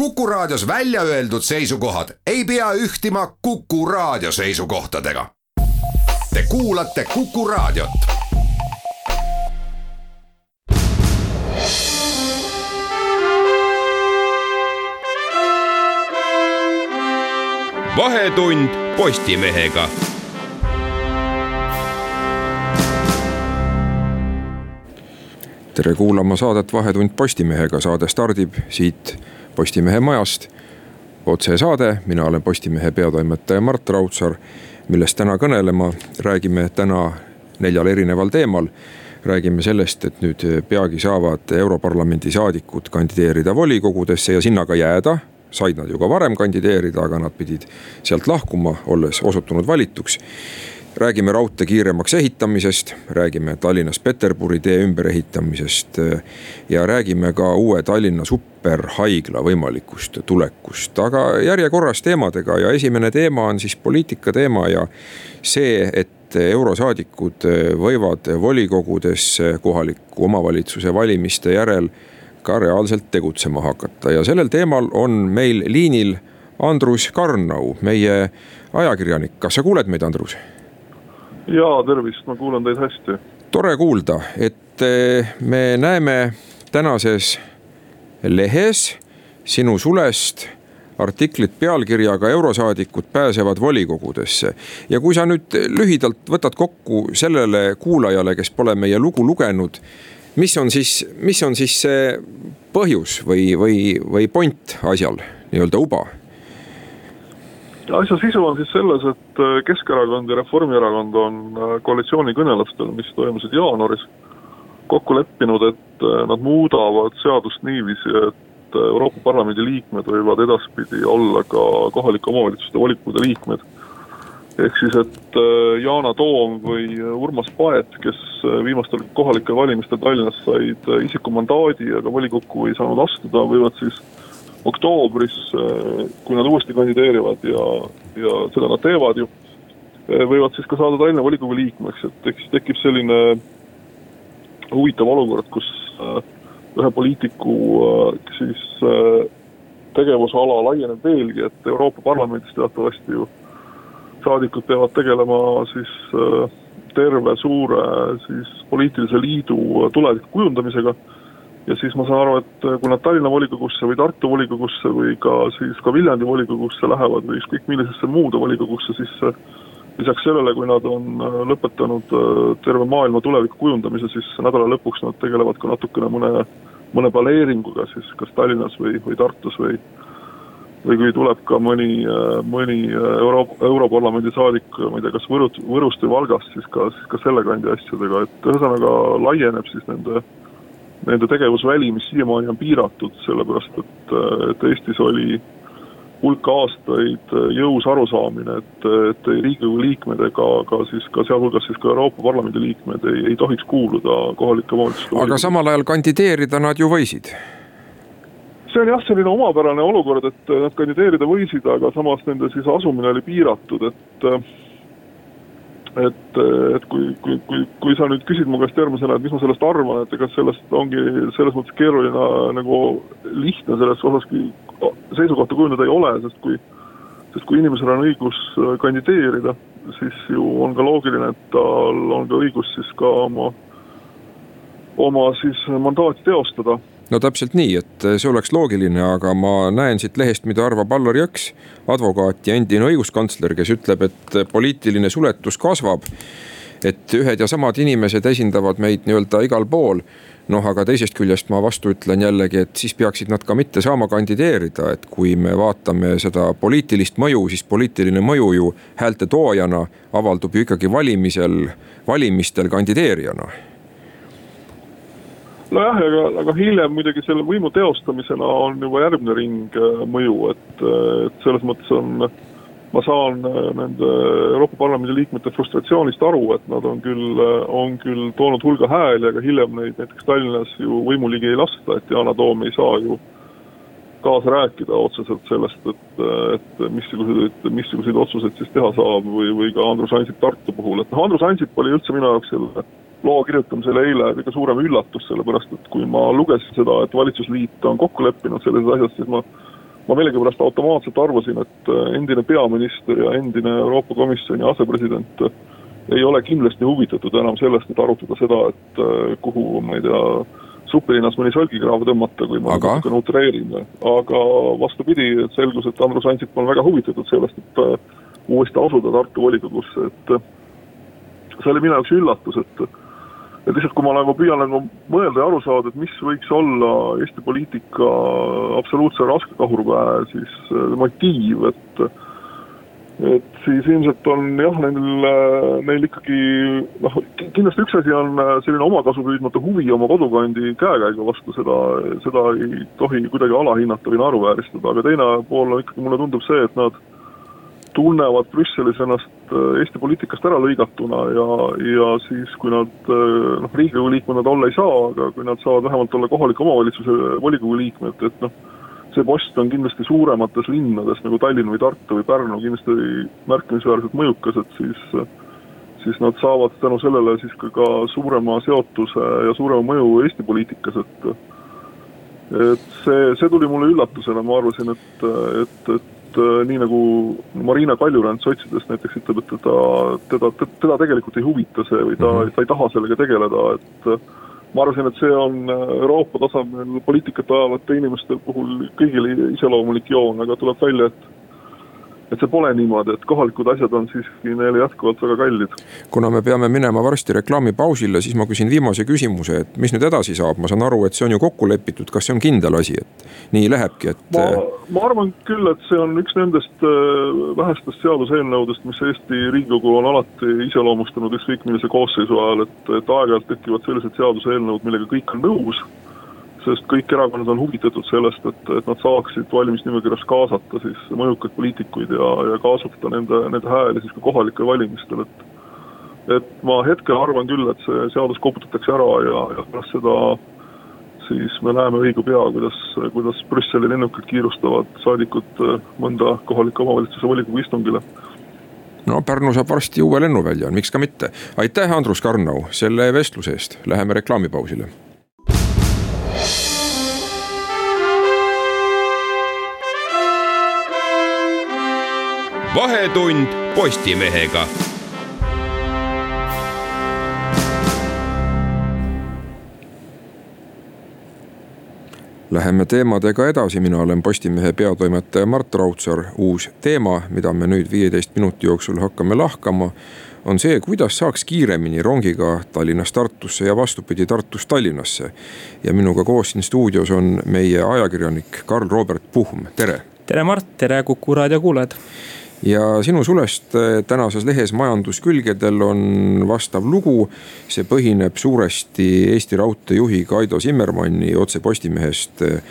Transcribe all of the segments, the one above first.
Kuku Raadios välja öeldud seisukohad ei pea ühtima Kuku Raadio seisukohtadega. Te kuulate Kuku Raadiot. vahetund Postimehega tere kuulama saadet Vahetund Postimehega, saade stardib siit Postimehe majast. otsesaade, mina olen Postimehe peatoimetaja Mart Raudsaar, millest täna kõnelema räägime täna neljal erineval teemal. räägime sellest, et nüüd peagi saavad Europarlamendi saadikud kandideerida volikogudesse ja sinna ka jääda said nad ju ka varem kandideerida, aga nad pidid sealt lahkuma, olles osutunud valituks räägime raudtee kiiremaks ehitamisest, räägime Tallinnas Peterburi tee ümberehitamisest ja räägime ka uue Tallinna superhaigla võimalikust tulekust, aga järjekorras teemadega ja esimene teema on siis poliitika teema ja see, et eurosaadikud võivad volikogudesse kohaliku omavalitsuse valimiste järel ka reaalselt tegutsema hakata. Ja sellel teemal on meil liinil Andrus Karnau, meie ajakirjanik, kas sa kuuled meid, Andrus? Ja tervist, ma kuulen teid hästi. tore kuulda, et eh, me näeme tänases lehes sinu sulest artiklit pealkirjaga Eurosaadikud pääsevad volikogudesse. ja kui sa nüüd lühidalt võtad kokku sellele kuulajale, kes pole meie lugu lugenud. mis on siis, mis on siis see põhjus või, või, või point asjal, nii-öelda uba asja sisu on siis selles, et äh, Keskerakond ja Reformierakond on äh, koalitsioonikõnelustel, mis toimusid jaanuaris, kokku leppinud, et äh, nad muudavad seadust niiviisi, et Euroopa Parlamendi liikmed võivad edaspidi olla ka kohalike omavalitsuste volikogude liikmed. ehk siis, et Yana Toom või Urmas Paet, kes viimastel kohalikel valimistel Tallinnas said isikumandaadi, aga volikokku ei saanud astuda, võivad siis oktoobris, kui nad uuesti kandideerivad ja, ja seda nad teevad ju, äh, võivad siis ka saada Tallinna volikogu liikmeks, et eks tekib selline huvitav olukord, kus äh, ühe poliitiku siis tegevusala laieneb veelgi, et Euroopa Parlamendis teatavasti ju saadikud peavad tegelema siis terve suure siis poliitilise liidu tuleviku kujundamisega ja siis ma saan aru, et äh, kui nad Tallinna volikogusse või Tartu volikogusse või ka siis ka Viljandi volikogusse lähevad või ükskõik millisesse muude volikogusse, siis äh, lisaks sellele, kui nad on äh, lõpetanud terve maailma tuleviku kujundamise, siis nädala lõpuks nad tegelevad ka natukene mõne, mõne planeeringuga siis kas Tallinnas või, või Tartus või või kui tuleb ka mõni, mõni Euro-, Europarlamendi saadik, ma ei tea, kas Võrut-, Võrust või Valgast, siis ka, siis ka selle kandi asjadega, et ühesõnaga laieneb siis nende äh, nende tegevusväli, mis siiamaani on piiratud, sellepärast et, et Eestis oli hulk aastaid jõus arusaamine, et, et Riigikogu liikmed ega ka siis ka sealhulgas siis ka Euroopa Parlamendi liikmed ei, ei tohiks kuuluda kohalike omavalitsuste. aga samal ajal kandideerida nad ju võisid see on jah, selline omapärane olukord, et nad kandideerida võisid, aga samas nende siis asumine oli piiratud, et et, et kui, kui, kui, kui sa nüüd küsid mu käest järgmisena, et mis ma sellest arvan, et ega sellest ongi selles mõttes keeruline nagu lihtne selles osas seisukohta kujundada ei ole, sest kui, sest kui inimesel on õigus kandideerida, siis ju on ka loogiline, et tal on ka õigus siis ka oma, oma siis mandaati teostada no täpselt nii, et see oleks loogiline, aga ma näen siit lehest, mida arvab Allar Jõks, advokaat ja endine õiguskantsler, kes ütleb, et poliitiline suletus kasvab. et ühed ja samad inimesed esindavad meid nii-öelda igal pool noh, aga teisest küljest ma vastu ütlen jällegi, et siis peaksid nad ka mitte saama kandideerida, et kui me vaatame seda poliitilist mõju, siis poliitiline mõju ju häälte toojana avaldub ju ikkagi valimisel, valimistel kandideerijana nojah, aga, aga hiljem muidugi selle võimu teostamisena on juba järgmine ring äh, mõju, et, äh, et selles mõttes on. ma saan äh, nende Euroopa Parlamendi liikmete frustratsioonist aru, et nad on küll, on küll toonud hulga hääli, aga hiljem neid näiteks Tallinnas ju võimu ligi ei lasta, et Yana Toom ei saa ju kaasa rääkida otseselt sellest, et, et missuguseid, missuguseid otsuseid siis teha saab või, või ka Andrus Ansip Tartu puhul, et noh, Andrus Ansip oli üldse minu jaoks selle loo kirjutamisel eile kõige suurem üllatus, sellepärast et kui ma lugesin seda, et valitsusliit on kokku leppinud selles asjas, siis ma ma millegipärast automaatselt arvasin, et endine peaminister ja endine Euroopa Komisjoni asepresident ei ole kindlasti huvitatud enam sellest, et arutada seda, et kuhu, ma ei tea, supilinnas mõni solgikraav tõmmata, kui ma Aga? natukene utreerin. aga vastupidi, selgus, et Andrus Ansip on väga huvitatud sellest, et äh, uuesti asuda Tartu volikogusse, et äh, see oli minu jaoks üllatus, et et lihtsalt, kui ma nagu püüan nagu mõelda ja aru saada, et mis võiks olla Eesti poliitika absoluutse raskekahurväe siis äh, motiiv, et et siis ilmselt on jah, neil, neil ikkagi noh, kindlasti üks asi on selline omakasu püüdmatu huvi oma kodukandi käekäigu vastu, seda, seda ei tohi kuidagi alahinnata või naeruvääristada, aga teine pool on ikkagi, mulle tundub see, et nad tunnevad Brüsselis ennast Eesti poliitikast ära lõigatuna ja, ja siis, kui nad noh, riigikogu liikmed nad olla ei saa, aga kui nad saavad vähemalt olla kohaliku omavalitsuse volikogu liikmed, et noh, see post on kindlasti suuremates linnades nagu Tallinn või Tartu või Pärnu kindlasti märkimisväärselt mõjukas, et siis siis nad saavad tänu sellele siis ka, ka suurema seotuse ja suurema mõju Eesti poliitikas, et et see, see tuli mulle üllatusena, ma arvasin, et, et, et nii nagu Marina Kaljurand sotsidest näiteks ütleb, et teda, teda, teda tegelikult ei huvita see või ta -hmm. ta ei taha sellega tegeleda, et ma arvasin, et see on Euroopa tasemel poliitikat ajavate inimeste puhul kõigile iseloomulik joon, aga tuleb välja, et et see pole niimoodi, et kohalikud asjad on siiski neile jätkuvalt väga kallid. kuna me peame minema varsti reklaamipausile, siis ma küsin viimase küsimuse, et mis nüüd edasi saab, ma saan aru, et see on ju kokku lepitud, kas see on kindel asi, et nii lähebki, et. ma, ma arvan küll, et see on üks nendest vähestest seaduseelnõudest, mis Eesti Riigikogu on alati iseloomustanud ükskõik millise koosseisu ajal, et, et aeg-ajalt tekivad sellised seaduseelnõud, millega kõik on nõus sest kõik erakonnad on huvitatud sellest, et, et nad saaksid valimisnimekirjas kaasata siis mõjukaid poliitikuid ja, ja kaasata nende, nende hääli siis ka kohalikel valimistel, et et ma hetkel arvan küll, et see seadus koputatakse ära ja, ja pärast seda siis me näeme õige pea, kuidas, kuidas Brüsseli lennukid kiirustavad saadikud mõnda kohaliku omavalitsuse volikogu istungile. No Pärnu saab varsti uue lennuvälja, miks ka mitte. aitäh, Andrus Karnau, selle vestluse eest, läheme reklaamipausile vahetund Postimehega. Läheme teemadega edasi, mina olen Postimehe peatoimetaja Mart Raudsaar. uus teema, mida me nüüd viieteist minuti jooksul hakkame lahkama, on see, kuidas saaks kiiremini rongiga Tallinnast Tartusse ja vastupidi Tartust Tallinnasse. ja minuga koos siin stuudios on meie ajakirjanik Karl-Robert Puhm, tere. tere, Mart, tere Kuku raadio kuulajad ja sinu sulest äh, tänases lehes Majanduskülgedel on vastav lugu. see põhineb suuresti Eesti Raudtee juhi Kaido Zimmermanni otse Postimehest äh,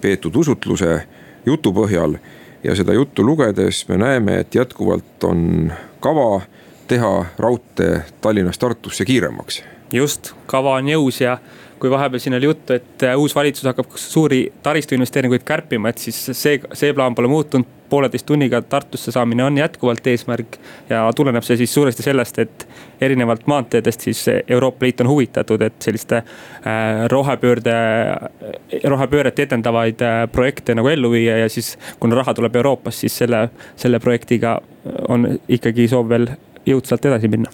peetud usutluse jutu põhjal. ja seda juttu lugedes me näeme, et jätkuvalt on kava teha raudtee Tallinnast Tartusse kiiremaks. just, kava on jõus ja kui vahepeal siin oli juttu, et äh, uus valitsus hakkab suuri taristuinvesteeringuid kärpima, et siis see, see plaan pole muutunud pooleteist tunniga Tartusse saamine on jätkuvalt eesmärk. ja tuleneb see siis suuresti sellest, et erinevalt maanteedest siis Euroopa Liit on huvitatud, et selliste äh, rohepöörde, rohepööret edendavaid äh, projekte nagu ellu viia ja siis. kuna raha tuleb Euroopast, siis selle, selle projektiga on ikkagi soov veel jõudsalt edasi minna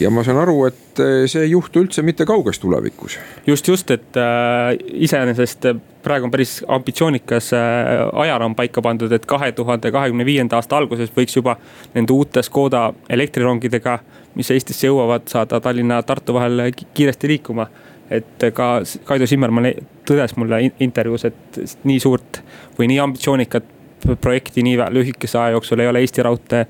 ja ma saan aru, et see ei juhtu üldse mitte kauges tulevikus. just, just, et äh, iseenesest praegu on päris ambitsioonikas äh, ajaraam paika pandud, et kahe tuhande kahekümne viienda aasta alguses võiks juba nende uute Škoda elektrirongidega, mis Eestisse jõuavad, saada Tallinna-Tartu vahel kiiresti liikuma et ka Kaido Zimmermann tõdes mulle intervjuus, et nii suurt või nii ambitsioonikat projekti nii lühikese aja jooksul ei ole Eesti Raudtee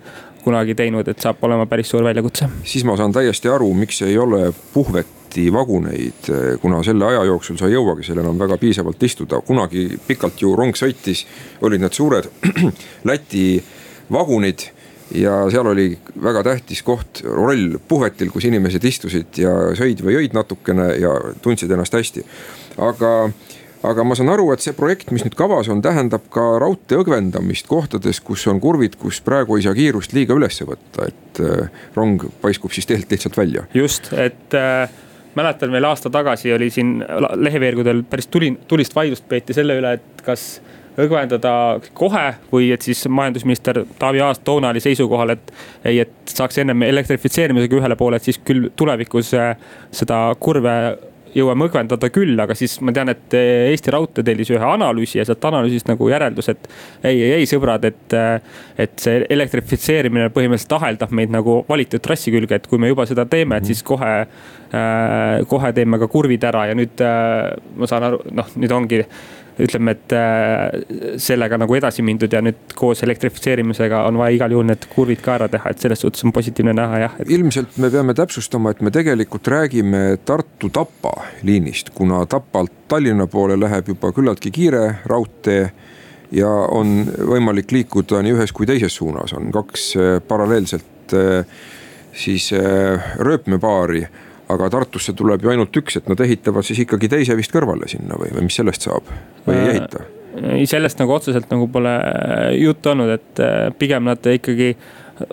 kunagi teinud, et saab olema päris suur väljakutse. siis ma saan täiesti aru, miks ei ole puhveti vaguneid, kuna selle aja jooksul sa ei jõuagi seal enam väga piisavalt istuda, kunagi pikalt ju rong sõitis, olid need suured Läti vagunid ja seal oli väga tähtis koht, roll puhvetil, kus inimesed istusid ja sõid või jõid natukene ja tundsid ennast hästi. aga aga ma saan aru, et see projekt, mis nüüd kavas on, tähendab ka raudtee õgvendamist kohtades, kus on kurvid, kus praegu ei saa kiirust liiga üles võtta, et äh, rong paiskub siis teelt lihtsalt välja. just, et äh, mäletan veel aasta tagasi oli siin leheveergudel päris tuli, tulist vaidlust peeti selle üle, et kas õgvendada kohe või et siis majandusminister Taavi Aas toona oli seisukohal, et ei, et saaks ennem elektrifitseerimisega ühele poole, et siis küll tulevikus seda kurve jõuame õgvendada küll, aga siis ma tean, et Eesti Raudtee tellis ühe analüüsi ja sealt analüüsist nagu järeldus, et ei, ei, ei sõbrad, et, et see elektrifitseerimine põhimõtteliselt aheldab meid nagu valitud trassi külge, et kui me juba seda teeme, et siis kohe äh,, kohe teeme ka kurvid ära ja nüüd äh, ma saan aru, noh, nüüd ongi ütleme, et äh, sellega nagu edasi mindud ja nüüd koos elektrifitseerimisega on vaja igal juhul need kurvid ka ära teha, et selles suhtes on positiivne näha jah et.... ilmselt me peame täpsustama, et me tegelikult räägime Tartu-Tapa liinist, kuna Tapalt Tallinna poole läheb juba küllaltki kiire raudtee ja on võimalik liikuda nii ühes kui teises suunas, on kaks äh, paralleelselt äh, siis rööpmepaari aga Tartusse tuleb ju ainult üks, et nad ehitavad siis ikkagi teise vist kõrvale sinna või, või mis sellest saab või ei ehita? ei, sellest nagu otseselt nagu pole äh, juttu olnud, et äh, pigem nad ikkagi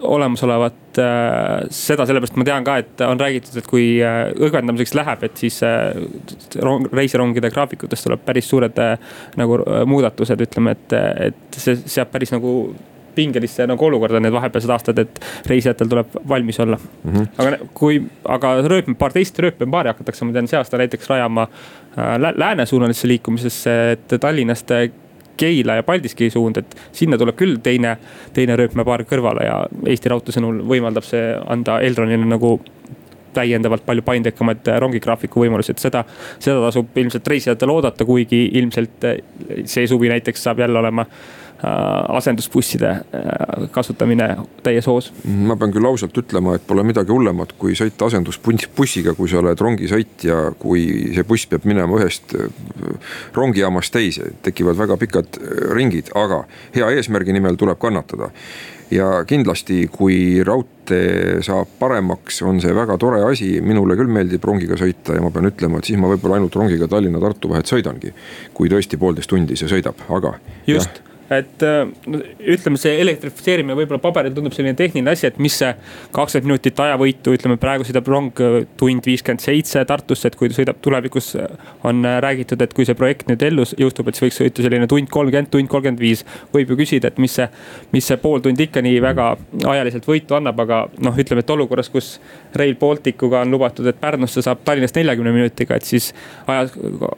olemasolevat äh, seda, sellepärast ma tean ka, et on räägitud, et kui õgvendamiseks läheb, et siis rong, reisirongide graafikutes tuleb päris suured nagu muudatused, ütleme, et, et see seab päris nagu pingelisse nagu olukorda need vahepealsed aastad, et reisijatel tuleb valmis olla mm. -hmm. aga kui, aga rööpmepaar, teist rööpmepaari hakatakse, ma tean, see aasta näiteks rajama äh, läänesuunalisse liikumisesse, et Tallinnast Keila ja Paldiski suund, et sinna tuleb küll teine, teine rööpmepaar kõrvale ja Eesti Raudtee sõnul võimaldab see anda Elronile nagu täiendavalt palju paindlikumad rongigraafiku võimalused, seda, seda tasub ilmselt reisijatel oodata, kuigi ilmselt see suvi näiteks saab jälle olema Äh, asendusbusside äh, kasutamine täies hoos. ma pean küll ausalt ütlema, et pole midagi hullemat, kui sõita asendusbussiga, kui sa oled rongisõitja, kui see buss peab minema ühest äh, rongijaamast teise, tekivad väga pikad ringid, aga hea eesmärgi nimel tuleb kannatada ja kindlasti, kui raudtee saab paremaks, on see väga tore asi, minule küll meeldib rongiga sõita ja ma pean ütlema, et siis ma võib-olla ainult rongiga Tallinna-Tartu vahet sõidangi. kui tõesti poolteist tundi see sõidab, aga. just jah et äh, ütleme, see elektrifitseerimine võib-olla paberil tundub selline tehniline asi, et mis see kakskümmend minutit ajavõitu, ütleme praegu sõidab rong äh, tund viiskümmend seitse Tartusse, et kui sõidab tulevikus, äh, on räägitud, et kui see projekt nüüd ellu jõustub, et siis võiks sõita selline tund kolmkümmend, tund kolmkümmend viis. võib ju küsida, et mis see, mis see pool tundi ikka nii väga ajaliselt võitu annab, aga noh, ütleme, et olukorras, kus Rail Balticuga on lubatud, et Pärnusse saab Tallinnast neljakümne minutiga, et siis ajas,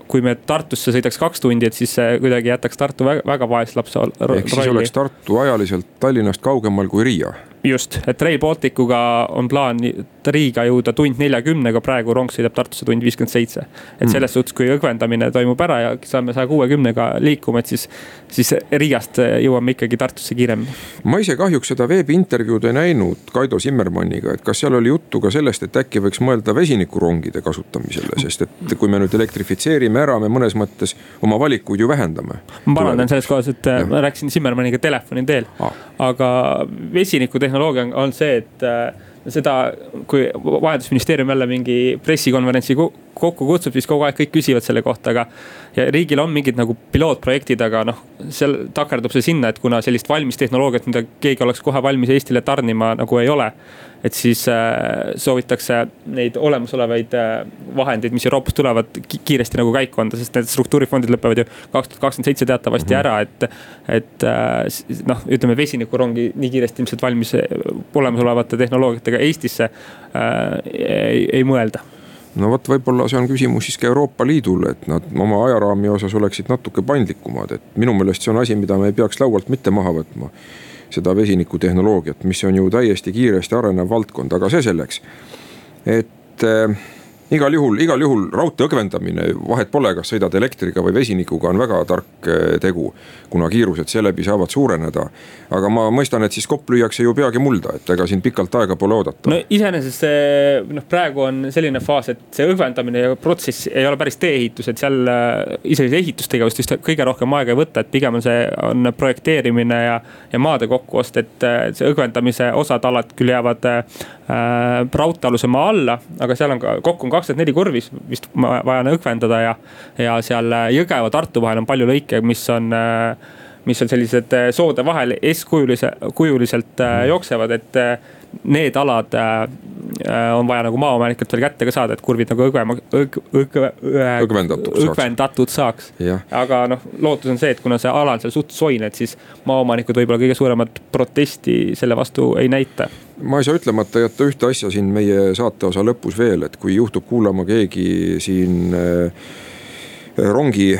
kui me Tartusse sõidaks kaks tundi, et siis see kuidagi jätaks Tartu väga, väga vaeslapse ehk siis oleks Tartu ajaliselt Tallinnast kaugemal kui Riia. Just, et Rail Balticuga on plaan Riiga jõuda tund neljakümnega, praegu rong sõidab Tartusse tund viiskümmend seitse. et selles mm. suhtes, kui õgvendamine toimub ära ja saame saja kuuekümnega liikuma, et siis, siis Riigast jõuame ikkagi Tartusse kiiremini. ma ise kahjuks seda veebiintervjuud ei näinud Kaido Simmermanniga, et kas seal oli juttu ka sellest, et äkki võiks mõelda vesinikurongide kasutamisele, sest et kui me nüüd elektrifitseerime ära, me mõnes mõttes oma valikuid ju vähendame. ma parandan selles kohas, et ja. ma rääkisin Simmermaniga telefoni teel ah., aga vesinikutehnoloogia tehnoloogia on see, et äh, seda, kui majandusministeerium jälle mingi pressikonverentsi kokku kutsub, siis kogu aeg kõik küsivad selle kohta, aga. ja riigil on mingid nagu pilootprojektid, aga noh, seal takerdub see sinna, et kuna sellist valmis tehnoloogiat, mida keegi oleks kohe valmis Eestile tarnima, nagu ei ole et siis äh, soovitakse neid olemasolevaid äh, vahendeid, mis Euroopast tulevad, kiiresti nagu käiku anda, sest need struktuurifondid lõpevad ju kaks tuhat kakskümmend seitse teatavasti -hmm. ära, et. et äh, noh, ütleme vesinikurongi nii kiiresti ilmselt valmis olemasolevate tehnoloogiatega Eestisse ei, ei mõelda no vot, võib-olla see on küsimus siis ka Euroopa Liidule, et nad oma ajaraami osas oleksid natuke paindlikumad, et minu meelest see on asi, mida me ei peaks laualt mitte maha võtma seda vesinikutehnoloogiat, mis on ju täiesti kiiresti arenev valdkond, aga see selleks. et äh, igal juhul, igal juhul raudtee õgvendamine, vahet pole, kas sõidad elektriga või vesinikuga, on väga tark eh, tegu. kuna kiirused seeläbi saavad suureneda. aga ma mõistan, et siis kopp lüüakse ju peagi mulda, et ega siin pikalt aega pole oodata. no iseenesest see noh, praegu on selline faas, et see õgvendamine ja protsess ei ole päris tee-ehitus, et seal eh, isegi ehitustegevust just kõige rohkem aega ei võta, et pigem on see, on projekteerimine ja, ja maade kokkuost, et eh, see õgvendamise osad alad küll jäävad äh, raudteealuse maa alla, aga seal on ka kokku on kakskümmend neli kurvi vist vaja on õgvendada ja, ja seal äh, Jõgeva, Tartu vahel on palju lõike, mis on äh, mis on sellised äh, soode vahel S-kujulise, kujuliselt jooksevad, et need alad äh, on vaja nagu maaomanikelt veel kätte ka saada, et kurvid nagu õgvema, õg, õg, õgvendatud, õgvendatud saaks, saaks.. aga noh, lootus on see, et kuna see ala on seal suht soine, et siis maaomanikud võib-olla kõige suuremat protesti selle vastu ei näita. Ma ei saa ütlemata jätta ühte asja siin meie saateosa lõpus veel, et kui juhtub kuulama keegi siin äh, rongi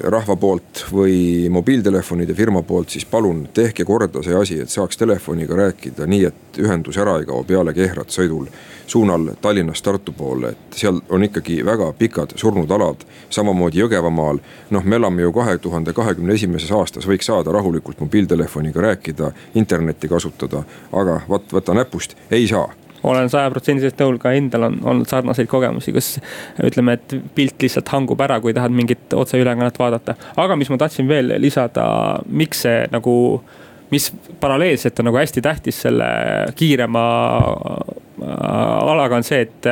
rahva poolt või mobiiltelefonide firma poolt, siis palun tehke korda see asi, et saaks telefoniga rääkida nii, et ühendus ära ei kao peale Kehrat sõidul suunal Tallinnast Tartu poole, et seal on ikkagi väga pikad surnud alad. samamoodi Jõgevamaal, noh, me elame ju kahe tuhande kahekümne esimeses aastas, võiks saada rahulikult mobiiltelefoniga rääkida, internetti kasutada, aga vot võta näpust, ei saa olen sajaprotsendiliselt nõul, ka endal on olnud sarnaseid kogemusi, kus ütleme, et pilt lihtsalt hangub ära, kui tahad mingit otseülekannet vaadata. aga mis ma tahtsin veel lisada, miks see nagu mis paralleelselt on nagu hästi tähtis selle kiirema alaga on see, et,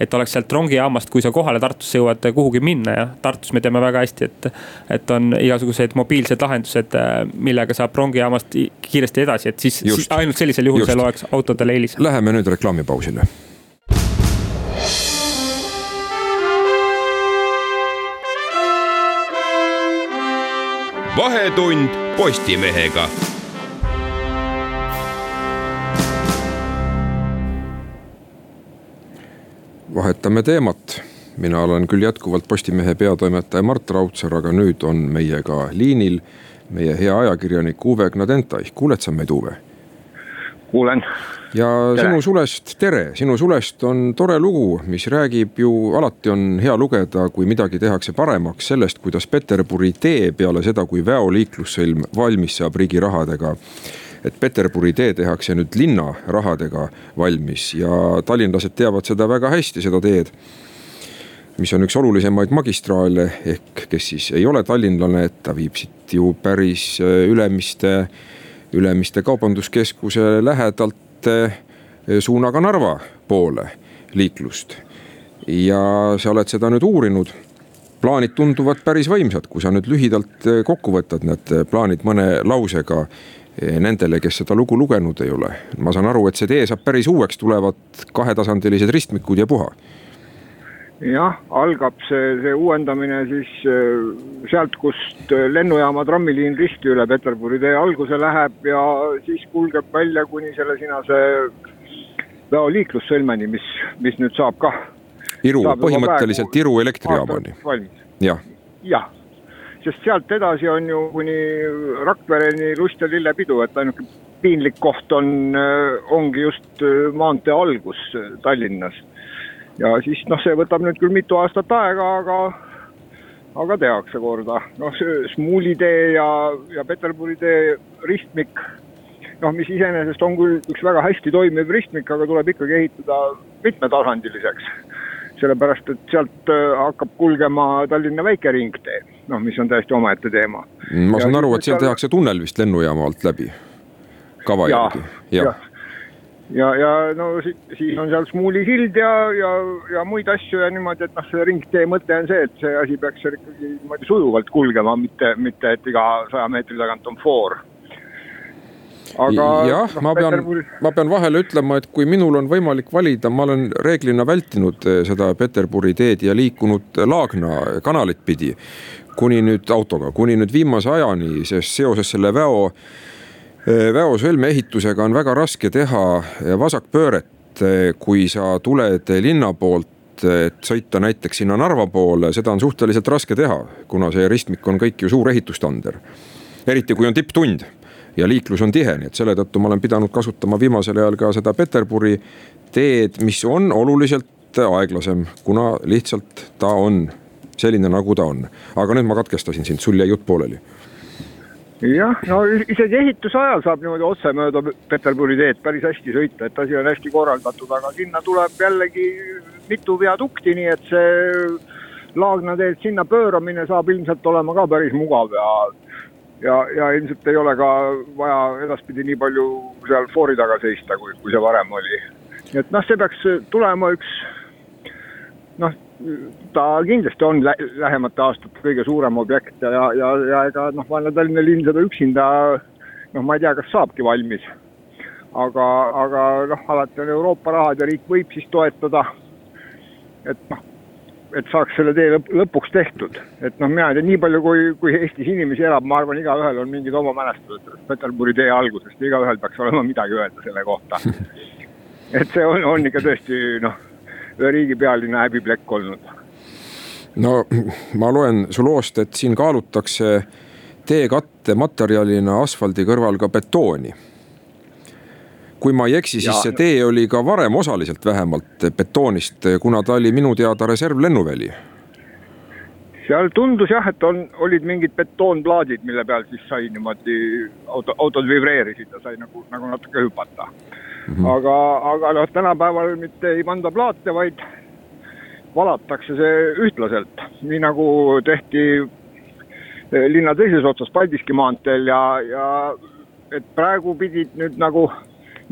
et oleks sealt rongijaamast, kui sa kohale Tartusse jõuad, kuhugi minna ja Tartus me teame väga hästi, et. et on igasugused mobiilsed lahendused, millega saab rongijaamast kiiresti edasi, et siis, siis ainult sellisel juhul seal oleks autodele eelis. Läheme nüüd reklaamipausile vahetund Postimehega vahetame teemat. mina olen küll jätkuvalt Postimehe peatoimetaja Mart Raudsaar, aga nüüd on meiega liinil meie hea ajakirjanik Uwe Gnadentai. kuuled sa meid, Uwe? kuulen. ja tere. sinu sulest, tere, sinu sulest on tore lugu, mis räägib ju, alati on hea lugeda, kui midagi tehakse paremaks sellest, kuidas Peterburi tee peale seda, kui väoliiklussõlm valmis saab riigi rahadega et Peterburi tee tehakse nüüd linna rahadega valmis ja tallinlased teavad seda väga hästi, seda teed mis on üks olulisemaid magistraale, ehk kes siis ei ole tallinlane, ta viib siit ju päris äh, Ülemiste, Ülemiste kaubanduskeskuse lähedalt äh, suunaga Narva poole liiklust. ja sa oled seda nüüd uurinud. plaanid tunduvad päris võimsad, kui sa nüüd lühidalt äh, kokku võtad need plaanid mõne lausega nendele, kes seda lugu lugenud ei ole. ma saan aru, et see tee saab päris uueks, tulevad kahetasandilised ristmikud ja puha. jah, algab see, see uuendamine siis eh, sealt, kust lennujaama trammiliin risti üle Peterburi tee alguse läheb ja siis kulgeb välja kuni selle sinase veoliiklussõlmeni, mis, mis nüüd saab kah. Iru, põhimõtteliselt Iru elektrijaamani. jah, jah sest sealt edasi on ju kuni Rakvereni lust ja lillepidu, et ainuke piinlik koht on, äh, ongi just äh, maantee algus äh, Tallinnas. ja siis noh, see võtab nüüd küll mitu aastat aega, aga, aga tehakse korda. noh, see Smuuli tee ja, ja Peterburi tee ristmik, noh, mis iseenesest on küll üks väga hästi toimiv ristmik, aga tuleb ikkagi ehitada mitmetasandiliseks sellepärast et sealt hakkab kulgema Tallinna väikeringtee noh, mis on täiesti omaette teema. ma saan ja aru, et seal tehakse tunnel vist lennujaama alt läbi, kava järgi, jah. ja, ja no siis on seal Smuuli sild ja, ja, ja muid asju ja niimoodi, et noh, see ringtee mõte on see, et see asi peaks seal ikkagi niimoodi sujuvalt kulgema, mitte, mitte et iga saja meetri tagant on foor aga. jah no,, ma pean Peterburi..., ma pean vahele ütlema, et kui minul on võimalik valida, ma olen reeglina vältinud eh, seda Peterburi teed ja liikunud Laagna kanalit pidi. kuni nüüd autoga, kuni nüüd viimase ajani, sest seoses selle väo, eh, väosõlme ehitusega on väga raske teha eh, vasakpööret, kui sa tuled linna poolt et sõita näiteks sinna Narva poole, seda on suhteliselt raske teha, kuna see ristmik on kõik ju suur ehitustander. eriti kui on tipptund ja liiklus on tihe, nii et selle tõttu ma olen pidanud kasutama viimasel ajal ka seda Peterburi teed, mis on oluliselt aeglasem, kuna lihtsalt ta on selline, nagu ta on. aga nüüd ma katkestasin sind, sul jäi jutt pooleli jah, no isegi ehituse ajal saab niimoodi otse mööda Peterburi teed päris hästi sõita, et asi on hästi korraldatud, aga sinna tuleb jällegi mitu viadukti, nii et see Laagna teelt sinna pööramine saab ilmselt olema ka päris mugav ja ja, ja ilmselt ei ole ka vaja edaspidi nii palju seal foori taga seista, kui, kui see varem oli. nii et noh, see peaks tulema üks noh, ta kindlasti on lä lähemate aastate kõige suurem objekt ja, ja, ja, ega noh, Vana-Tallinna linn seda üksinda noh, ma ei tea, kas saabki valmis. aga, aga noh, alati on Euroopa rahad ja riik võib siis toetada. et noh, et saaks selle tee lõp lõpuks tehtud, et noh, mina ei tea, nii palju kui, kui Eestis inimesi elab, ma arvan, igaühel on mingid oma mälestused sellest Peterburi tee algusest, igaühel peaks olema midagi öelda selle kohta. et see on, on ikka tõesti noh, ühe riigi pealinna häbiplekk olnud no ma loen su loost, et siin kaalutakse teekatte materjalina asfaldi kõrval ka betooni. Kui ma ei eksi, siis ja. see tee oli ka varem osaliselt vähemalt betoonist, kuna ta oli minu teada reservlennuväli. seal tundus jah, et on, olid mingid betoonplaadid, mille peal siis sai niimoodi auto, autod vibreerisid ja sai nagu, nagu natuke hüpata mm. -hmm. aga, aga noh, tänapäeval mitte ei panda plaate, vaid valatakse see ühtlaselt, nii nagu tehti eh, linna teises otsas Paldiski maanteel ja, ja et praegu pidid nüüd nagu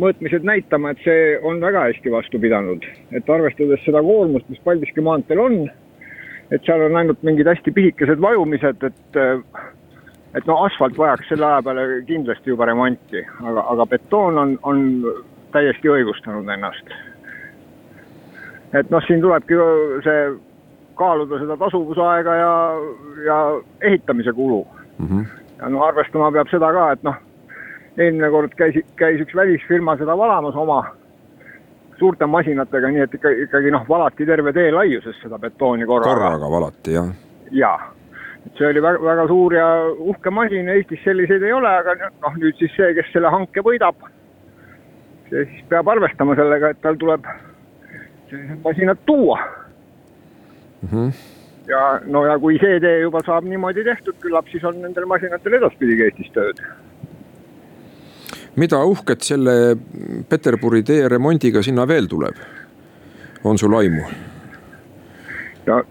mõõtmised näitama, et see on väga hästi vastu pidanud. et arvestades seda koormust, mis Paldiski maanteel on, et seal on ainult mingid hästi pisikesed vajumised, et et no asfalt vajaks selle aja peale kindlasti juba remonti, aga, aga betoon on, on täiesti õigustanud ennast et noh, siin tulebki see kaaluda seda tasuvusaega ja, ja ehitamise kulu mm. -hmm. ja noh, arvestama peab seda ka, et noh, eelmine kord käis, käis üks välisfirma seda valamas oma suurte masinatega, nii et ikka, ikkagi noh, valati terve tee laiuses seda betooni korraga. korraga valati, jah? jaa, et see oli väga, väga suur ja uhke masin, Eestis selliseid ei ole, aga noh, nüüd siis see, kes selle hanke võidab, see siis peab arvestama sellega, et tal tuleb sellised masinad tuua mm. -hmm. ja no ja kui see tee juba saab niimoodi tehtud, küllap siis on nendel masinatel edaspidigi Eestis tööd. Mida uhket selle Peterburi tee remondiga sinna veel tuleb? on sul aimu? no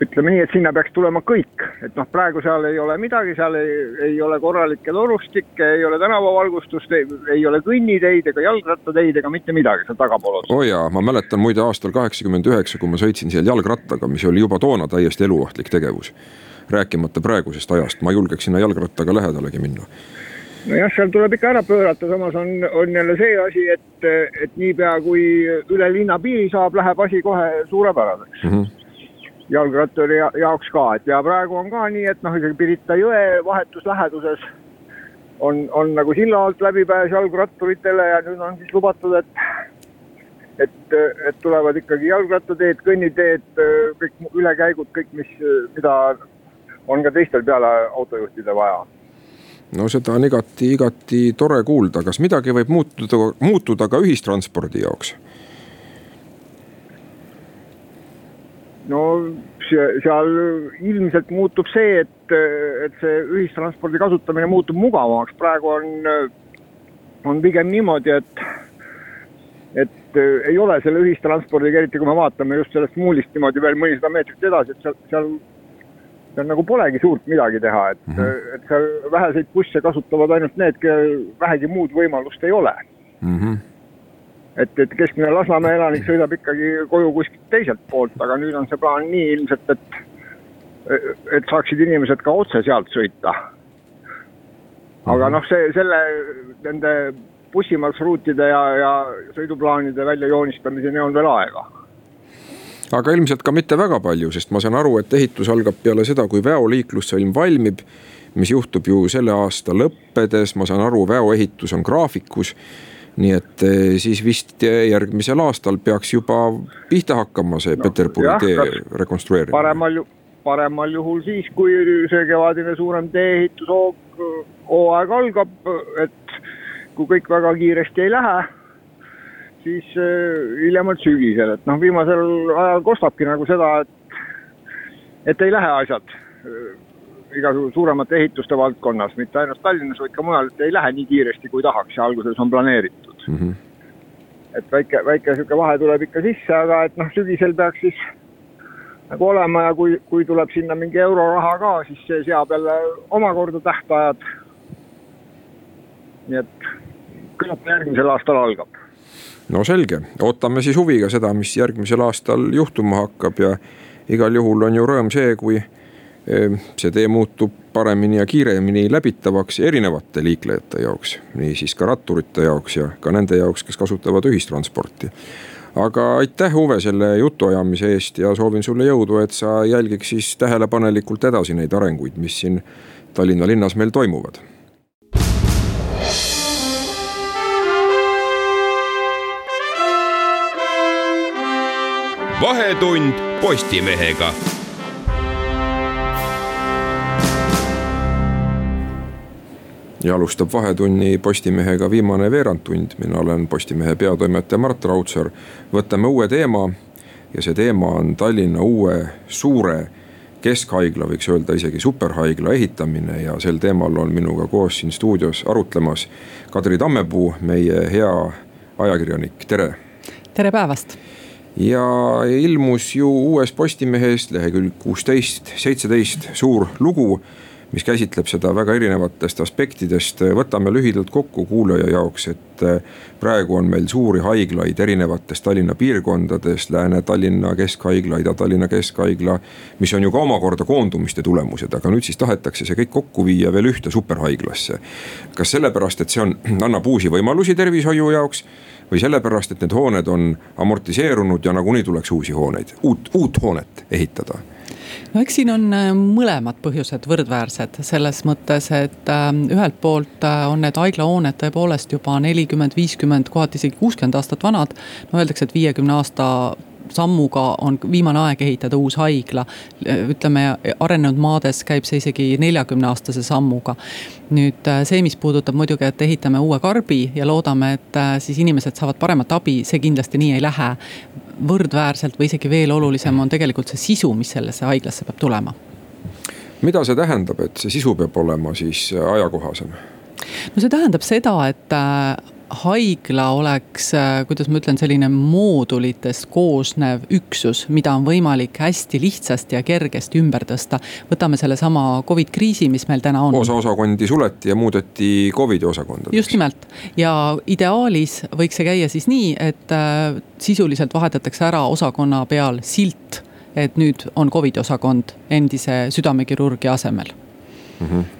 ütleme nii, et sinna peaks tulema kõik, et noh, praegu seal ei ole midagi, seal ei, ei ole korralikke torustikke, ei ole tänavavalgustust, ei ole kõnniteid ega jalgrattateid ega mitte midagi seal tagapool otsas. oo jaa, ma mäletan muide aastal kaheksakümmend üheksa, kui ma sõitsin seal jalgrattaga, mis oli juba toona täiesti eluohtlik tegevus. rääkimata praegusest ajast, ma julgeks sinna jalgrattaga lähedalegi minna nojah, seal tuleb ikka ära pöörata, samas on, on jälle see asi, et, et niipea kui üle linna piiri saab, läheb asi kohe suurepäraseks mm. -hmm jalgratturi jaoks ka, et ja praegu on ka nii, et noh, isegi Pirita jõe vahetus läheduses on, on nagu silla alt läbipääs jalgratturitele ja nüüd on siis lubatud, et et, et tulevad ikkagi jalgrattateed, kõnniteed, kõik ülekäigud, kõik, mis, mida on ka teistel peale autojuhtide vaja no seda on igati, igati tore kuulda, kas midagi võib muutuda, muutuda ka ühistranspordi jaoks? no seal ilmselt muutub see, et, et see ühistranspordi kasutamine muutub mugavamaks, praegu on, on pigem niimoodi, et, et ei ole selle ühistranspordiga, eriti kui me vaatame just sellest muulist niimoodi veel mõnisada meetrit edasi, et seal, seal seal nagu polegi suurt midagi teha, et mm, -hmm. et seal väheseid busse kasutavad ainult need, kellel vähegi muud võimalust ei ole mm. -hmm et, et keskmine Lasnamäe elanik sõidab ikkagi koju kuskilt teiselt poolt, aga nüüd on see plaan nii ilmselt, et, et saaksid inimesed ka otse sealt sõita. aga mhm. noh, see, selle, nende bussimarsruutide ja, ja sõiduplaanide väljajoonistamiseni on veel aega aga ilmselt ka mitte väga palju, sest ma saan aru, et ehitus algab peale seda, kui väoliiklussõlm valmib. mis juhtub ju selle aasta lõppedes, ma saan aru, väoehitus on graafikus nii et eh, siis vist järgmisel aastal peaks juba pihta hakkama see no, Peterburi tee rekonstrueerimine. paremal ju, paremal juhul siis, kui see kevadine suurem tee-ehitushooaeg algab, et kui kõik väga kiiresti ei lähe, siis eh, hiljemalt sügisel, et noh, viimasel ajal kostabki nagu seda, et, et ei lähe asjad igasugu suuremate ehituste valdkonnas, mitte ainult Tallinnas, vaid ka mujal, et ei lähe nii kiiresti, kui tahaks ja alguses on planeeritud mm. -hmm. et väike, väike sihuke vahe tuleb ikka sisse, aga et noh, sügisel peaks siis nagu olema ja kui, kui tuleb sinna mingi euroraha ka, siis see seab jälle omakorda tähtajad. nii et küllap järgmisel aastal algab. No selge, ootame siis huviga seda, mis järgmisel aastal juhtuma hakkab ja igal juhul on ju rõõm see, kui see tee muutub paremini ja kiiremini läbitavaks erinevate liiklejate jaoks, niisiis ka ratturite jaoks ja ka nende jaoks, kes kasutavad ühistransporti aga aitäh, Uwe, selle jutuajamise eest ja soovin sulle jõudu, et sa jälgiks siis tähelepanelikult edasi neid arenguid, mis siin Tallinna linnas meil toimuvad. Vahetund Postimehega. Ja alustab Vahetunni Postimehega viimane veerandtund, mina olen Postimehe peatoimetaja Mart Raudsaar. võtame uue teema. Ja see teema on Tallinna uue suure keskhaigla, võiks öelda isegi superhaigla ehitamine. Ja sel teemal on minuga koos siin stuudios arutlemas Kadri Tammepuu, meie hea ajakirjanik, tere. tere päevast ja ilmus ju uues Postimehes lehekülg kuusteist, seitseteist suur lugu mis käsitleb seda väga erinevatest aspektidest. võtame lühidalt kokku kuulaja jaoks, et eh, praegu on meil suuri haiglaid erinevates Tallinna piirkondades, Lääne-Tallinna Keskhaigla, Ida-Tallinna Keskhaigla. mis on ju ka omakorda koondumiste tulemused, aga nüüd siis tahetakse see kõik kokku viia veel ühte superhaiglasse. kas sellepärast, et see on, annab uusi võimalusi tervishoiu jaoks või sellepärast, et need hooned on amortiseerunud ja nagunii tuleks uusi hooneid, uut, uut hoonet ehitada no eks siin on äh, mõlemad põhjused võrdväärsed selles mõttes, et äh, ühelt poolt äh, on need haiglahooned tõepoolest juba nelikümmend, viiskümmend, kohati isegi kuuskümmend aastat vanad. no öeldakse, et viiekümne aasta sammuga on viimane aeg ehitada uus haigla. ütleme, arenenud maades käib see isegi neljakümne aastase sammuga. nüüd see, mis puudutab muidugi, et ehitame uue karbi ja loodame, et siis inimesed saavad paremat abi, see kindlasti nii ei lähe võrdväärselt või isegi veel olulisem on tegelikult see sisu, mis sellesse haiglasse peab tulema. mida see tähendab, et see sisu peab olema siis ajakohasem? no see tähendab seda, et äh, haigla oleks, äh, kuidas ma ütlen, selline moodulitest koosnev üksus, mida on võimalik hästi lihtsasti ja kergesti ümber tõsta. võtame sellesama Covid kriisi, mis meil täna on. osa osakondi suleti ja muudeti Covidi osakondadeks. just nimelt ja ideaalis võiks see käia siis nii, et äh, sisuliselt vahetatakse ära osakonna peal silt, et nüüd on Covidi osakond endise südamekirurgia asemel mm. -hmm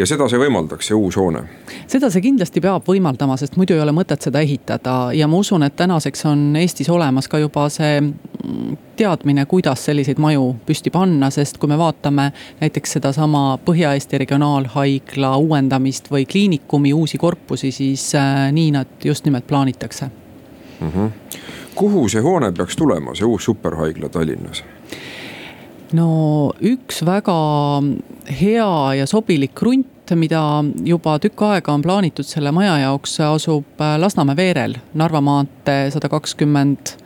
ja seda see võimaldaks, see uus hoone? seda see kindlasti peab võimaldama, sest muidu ei ole mõtet seda ehitada ja ma usun, et tänaseks on Eestis olemas ka juba see mm, teadmine, kuidas selliseid maju püsti panna, sest kui me vaatame näiteks sedasama Põhja-Eesti Regionaalhaigla uuendamist või kliinikumi uusi korpusi, siis äh, nii nad just nimelt plaanitakse mm. -hmm. kuhu see hoone peaks tulema, see uus superhaigla Tallinnas? No üks väga hea ja sobilik krunt, mida juba tükk aega on plaanitud selle maja jaoks, asub äh, Lasnamäe veerel, Narva maantee sada kakskümmend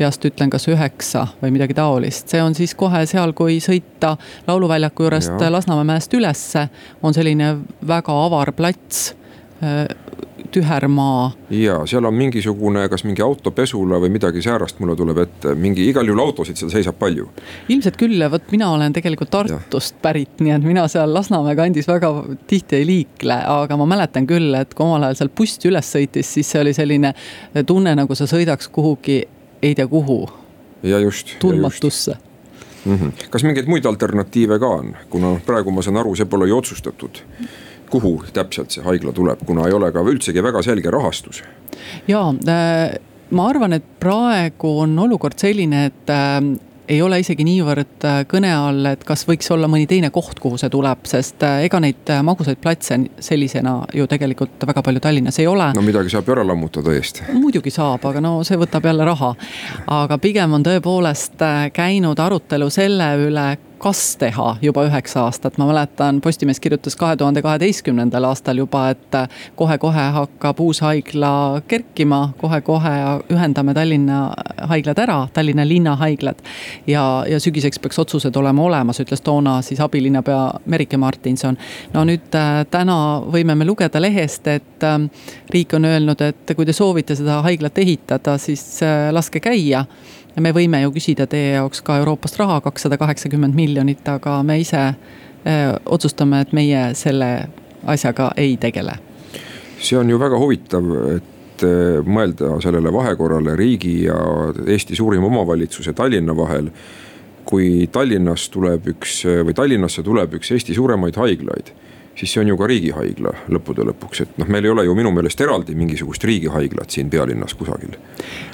peast ütlen, kas üheksa või midagi taolist, see on siis kohe seal, kui sõita lauluväljaku juurest Lasnamäe mäest ülesse, on selline väga avar plats äh, tühermaa. ja seal on mingisugune, kas mingi autopesula või midagi säärast mulle tuleb ette, mingi igal juhul autosid seal seisab palju. ilmselt küll, vot mina olen tegelikult Tartust ja. pärit, nii et mina seal Lasnamäe kandis väga tihti ei liikle, aga ma mäletan küll, et kui omal ajal seal buss üles sõitis, siis see oli selline tunne, nagu sa sõidaks kuhugi ei tea kuhu. ja just. tundmatusse mm. -hmm. kas mingeid muid alternatiive ka on, kuna praegu ma saan aru, see pole ju otsustatud kuhu täpselt see haigla tuleb, kuna ei ole ka üldsegi väga selge rahastus. ja äh, ma arvan, et praegu on olukord selline, et äh, ei ole isegi niivõrd äh, kõne all, et kas võiks olla mõni teine koht, kuhu see tuleb, sest ega neid magusaid platse sellisena ju tegelikult väga palju Tallinnas ei ole. no midagi saab ju ära lammutada eest. muidugi saab, aga no see võtab jälle raha. aga pigem on tõepoolest käinud arutelu selle üle, kas teha juba üheksa aastat, ma mäletan, Postimees kirjutas kahe tuhande kaheteistkümnendal aastal juba, et kohe-kohe hakkab uus haigla kerkima kohe,, kohe-kohe ühendame Tallinna haiglad ära, Tallinna linnahaiglad. ja, ja sügiseks peaks otsused olema olemas, ütles toona siis abilinnapea Merike Martinson. no nüüd äh, täna võime me lugeda lehest, et äh, riik on öelnud, et kui te soovite seda haiglat ehitada, siis äh, laske käia ja me võime ju küsida teie jaoks ka Euroopast raha, kakssada kaheksakümmend miljonit, aga me ise öö, otsustame, et meie selle asjaga ei tegele. see on ju väga huvitav, et mõelda sellele vahekorrale riigi ja Eesti suurima omavalitsuse Tallinna vahel kui Tallinnas tuleb üks või Tallinnasse tuleb üks Eesti suuremaid haiglaid siis see on ju ka riigihaigla lõppude lõpuks, et noh, meil ei ole ju minu meelest eraldi mingisugust riigihaiglat siin pealinnas kusagil.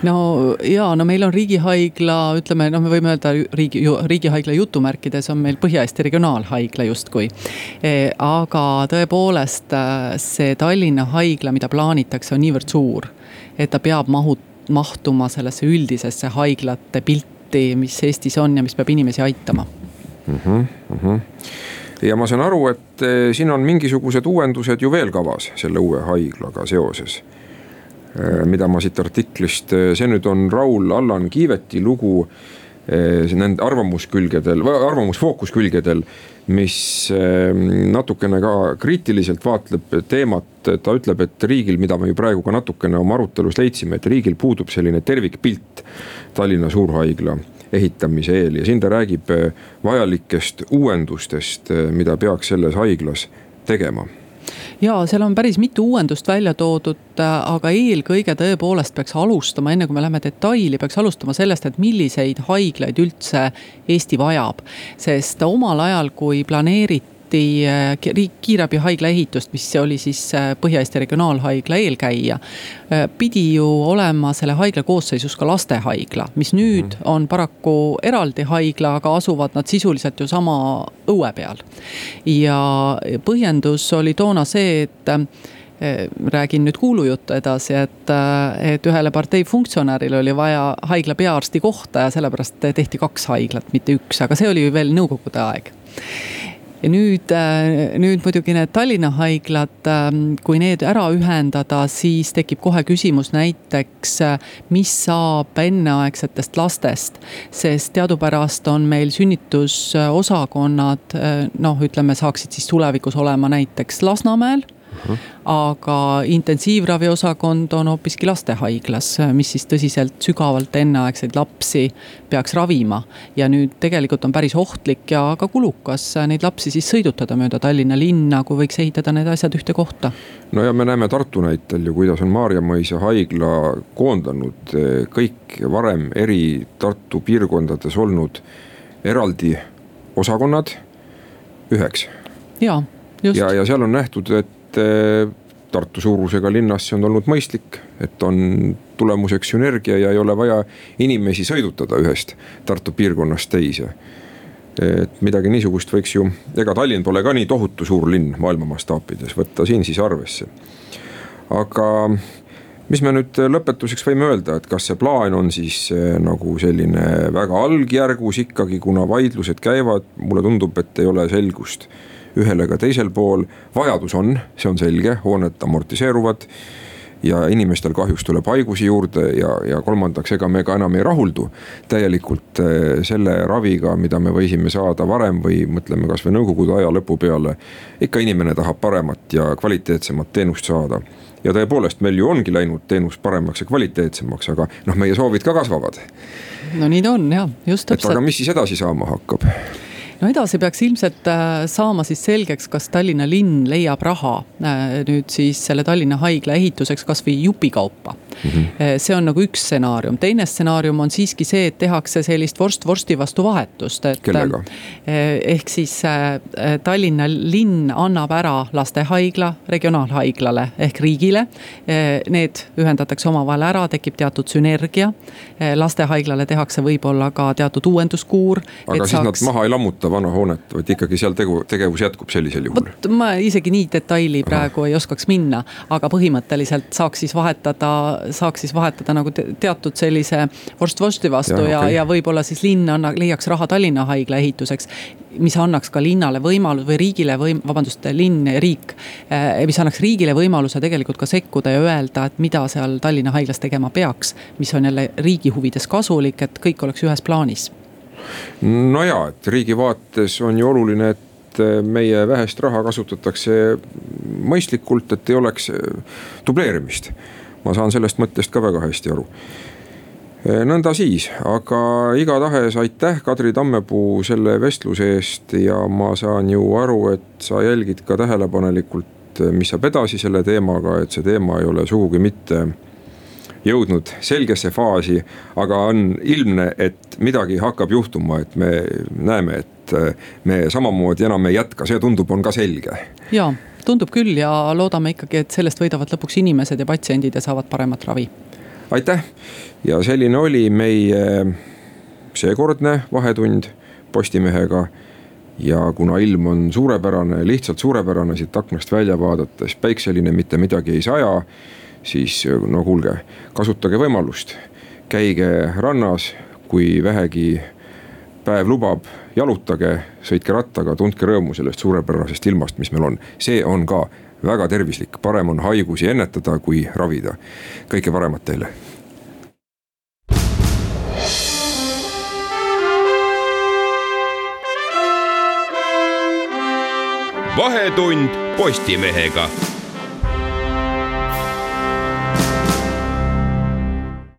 no ja no meil on riigihaigla, ütleme noh, me võime öelda riigi, riigihaigla jutumärkides on meil Põhja-Eesti Regionaalhaigla justkui e,. aga tõepoolest see Tallinna haigla, mida plaanitakse, on niivõrd suur, et ta peab mahu-, mahtuma sellesse üldisesse haiglate pilti, mis Eestis on ja mis peab inimesi aitama mm. -hmm, mm -hmm ja ma saan aru, et eh, siin on mingisugused uuendused ju veel kavas selle uue haiglaga seoses. Eh, mida ma siit artiklist, eh, see nüüd on Raul-Allan Kiiveti lugu nende arvamuskülgedel, arvamusfookuskülgedel, mis natukene ka kriitiliselt vaatleb teemat. ta ütleb, et riigil, mida me ju praegu ka natukene oma arutelus leidsime, et riigil puudub selline tervikpilt Tallinna suurhaigla ehitamise eel ja siin ta räägib äh, vajalikest uuendustest, äh, mida peaks selles haiglas tegema ja seal on päris mitu uuendust välja toodud, äh, aga eelkõige tõepoolest peaks alustama, enne kui me läheme detaili, peaks alustama sellest, et milliseid haiglaid üldse Eesti vajab. sest omal ajal, kui planeeriti alustati äh, riik kiirabihaigla ehitust, mis oli siis äh, Põhja-Eesti Regionaalhaigla eelkäija. Äh, pidi ju olema selle haigla koosseisus ka lastehaigla, mis nüüd mhm. on paraku eraldi haigla, aga asuvad nad sisuliselt ju sama õue peal. ja põhjendus oli toona see, et räägin nüüd kuulujuttu edasi, et, et ühele partei funktsionäärile oli vaja haigla peaarsti kohta ja sellepärast tehti kaks haiglat, mitte üks, aga see oli ju veel nõukogude aeg ja nüüd, äh, nüüd muidugi need Tallinna haiglad, ähm, kui need ära ühendada, siis tekib kohe küsimus näiteks, äh, mis saab enneaegsetest lastest. sest teadupärast on meil sünnitusosakonnad, äh, noh, ütleme, saaksid siis tulevikus olema näiteks Lasnamäel aga intensiivraviosakond on hoopiski lastehaiglas, mis siis tõsiselt sügavalt enneaegseid lapsi peaks ravima. ja nüüd tegelikult on päris ohtlik ja ka kulukas neid lapsi siis sõidutada mööda Tallinna linna, kui võiks ehitada need asjad ühte kohta. no ja me näeme Tartu näitel ju, kuidas on Maarja-Mõisa haigla koondanud eh, kõik varem eri Tartu piirkondades olnud eraldi osakonnad üheks. ja, just. Ja, ja seal on nähtud, et eh, Tartu suurusega linnas see on olnud mõistlik, et on tulemuseks sünergia ja ei ole vaja inimesi sõidutada ühest Tartu piirkonnast teise. et midagi niisugust võiks ju, ega Tallinn pole ka nii tohutu suur linn maailma mastaapides, võtta siin siis arvesse. aga mis me nüüd lõpetuseks võime öelda, et kas see plaan on siis eh, nagu selline väga algjärgus ikkagi, kuna vaidlused käivad, mulle tundub, et ei ole selgust ühel ega teisel pool. vajadus on, see on selge, hooned amortiseeruvad ja inimestel kahjuks tuleb haigusi juurde ja, ja kolmandaks, ega me ka enam ei rahuldu täielikult eh, selle raviga, mida me võisime saada varem või mõtleme kasvõi nõukogude aja lõpu peale. ikka inimene tahab paremat ja kvaliteetsemat teenust saada ja tõepoolest, meil ju ongi läinud teenus paremaks ja kvaliteetsemaks, aga noh, meie soovid ka kasvavad. no nii ta on jah, just täpselt. aga mis siis edasi saama hakkab? No edasi peaks ilmselt äh, saama siis selgeks, kas Tallinna linn leiab raha äh, nüüd siis selle Tallinna haigla ehituseks kasvõi jupikaupa mm. -hmm. see on nagu üks stsenaarium, teine stsenaarium on siiski see, et tehakse sellist vorst vorsti vastu vahetust, et. kellega? ehk siis Tallinna linn annab ära lastehaigla regionaalhaiglale ehk riigile. Need ühendatakse omavahel ära, tekib teatud sünergia. lastehaiglale tehakse võib-olla ka teatud uuenduskuur. aga siis saaks... nad maha ei lammuta vana hoonet, vaid ikkagi seal tegu, tegevus jätkub sellisel juhul? vot ma isegi nii detaili praegu Aha. ei oskaks minna, aga põhimõtteliselt saaks siis vahetada, saaks siis vahetada nagu teatud sellise vorst vorsti vastu ja, ja, okay. ja võib-olla siis linn anna, leiaks raha Tallinna haigla ehituseks. mis annaks ka linnale võimaluse või riigile võim-, vabandust, linn, riik, eh, mis annaks riigile võimaluse tegelikult ka sekkuda ja öelda, et mida seal Tallinna haiglas tegema peaks. mis on jälle riigi huvides kasulik, et kõik oleks ühes plaanis no ja, et riigi vaates on ju oluline, et äh, meie vähest raha kasutatakse mõistlikult, et ei oleks äh, dubleerimist. Ma saan sellest mõttest ka väga hästi aru. Äh, nõnda siis, aga igatahes aitäh, Kadri Tammepuu selle vestluse eest ja ma saan ju aru, et sa jälgid ka tähelepanelikult, mis saab edasi selle teemaga, et see teema ei ole sugugi mitte jõudnud selgesse faasi, aga on ilmne, et midagi hakkab juhtuma, et me näeme, et me samamoodi enam ei jätka, see tundub, on ka selge. ja, tundub küll ja loodame ikkagi, et sellest võidavad lõpuks inimesed ja patsiendid ja saavad paremat ravi. aitäh ja selline oli meie seekordne Vahetund Postimehega ja kuna ilm on suurepärane, lihtsalt suurepärane siit aknast välja vaadates, päikseline, mitte midagi ei saja. siis no kuulge, kasutage võimalust, käige rannas, kui vähegi päev lubab, jalutage, sõitke rattaga, tundke rõõmu sellest suurepärasest ilmast, mis meil on. see on ka väga tervislik, parem on haigusi ennetada, kui ravida. kõike paremat teile vahetund Postimehega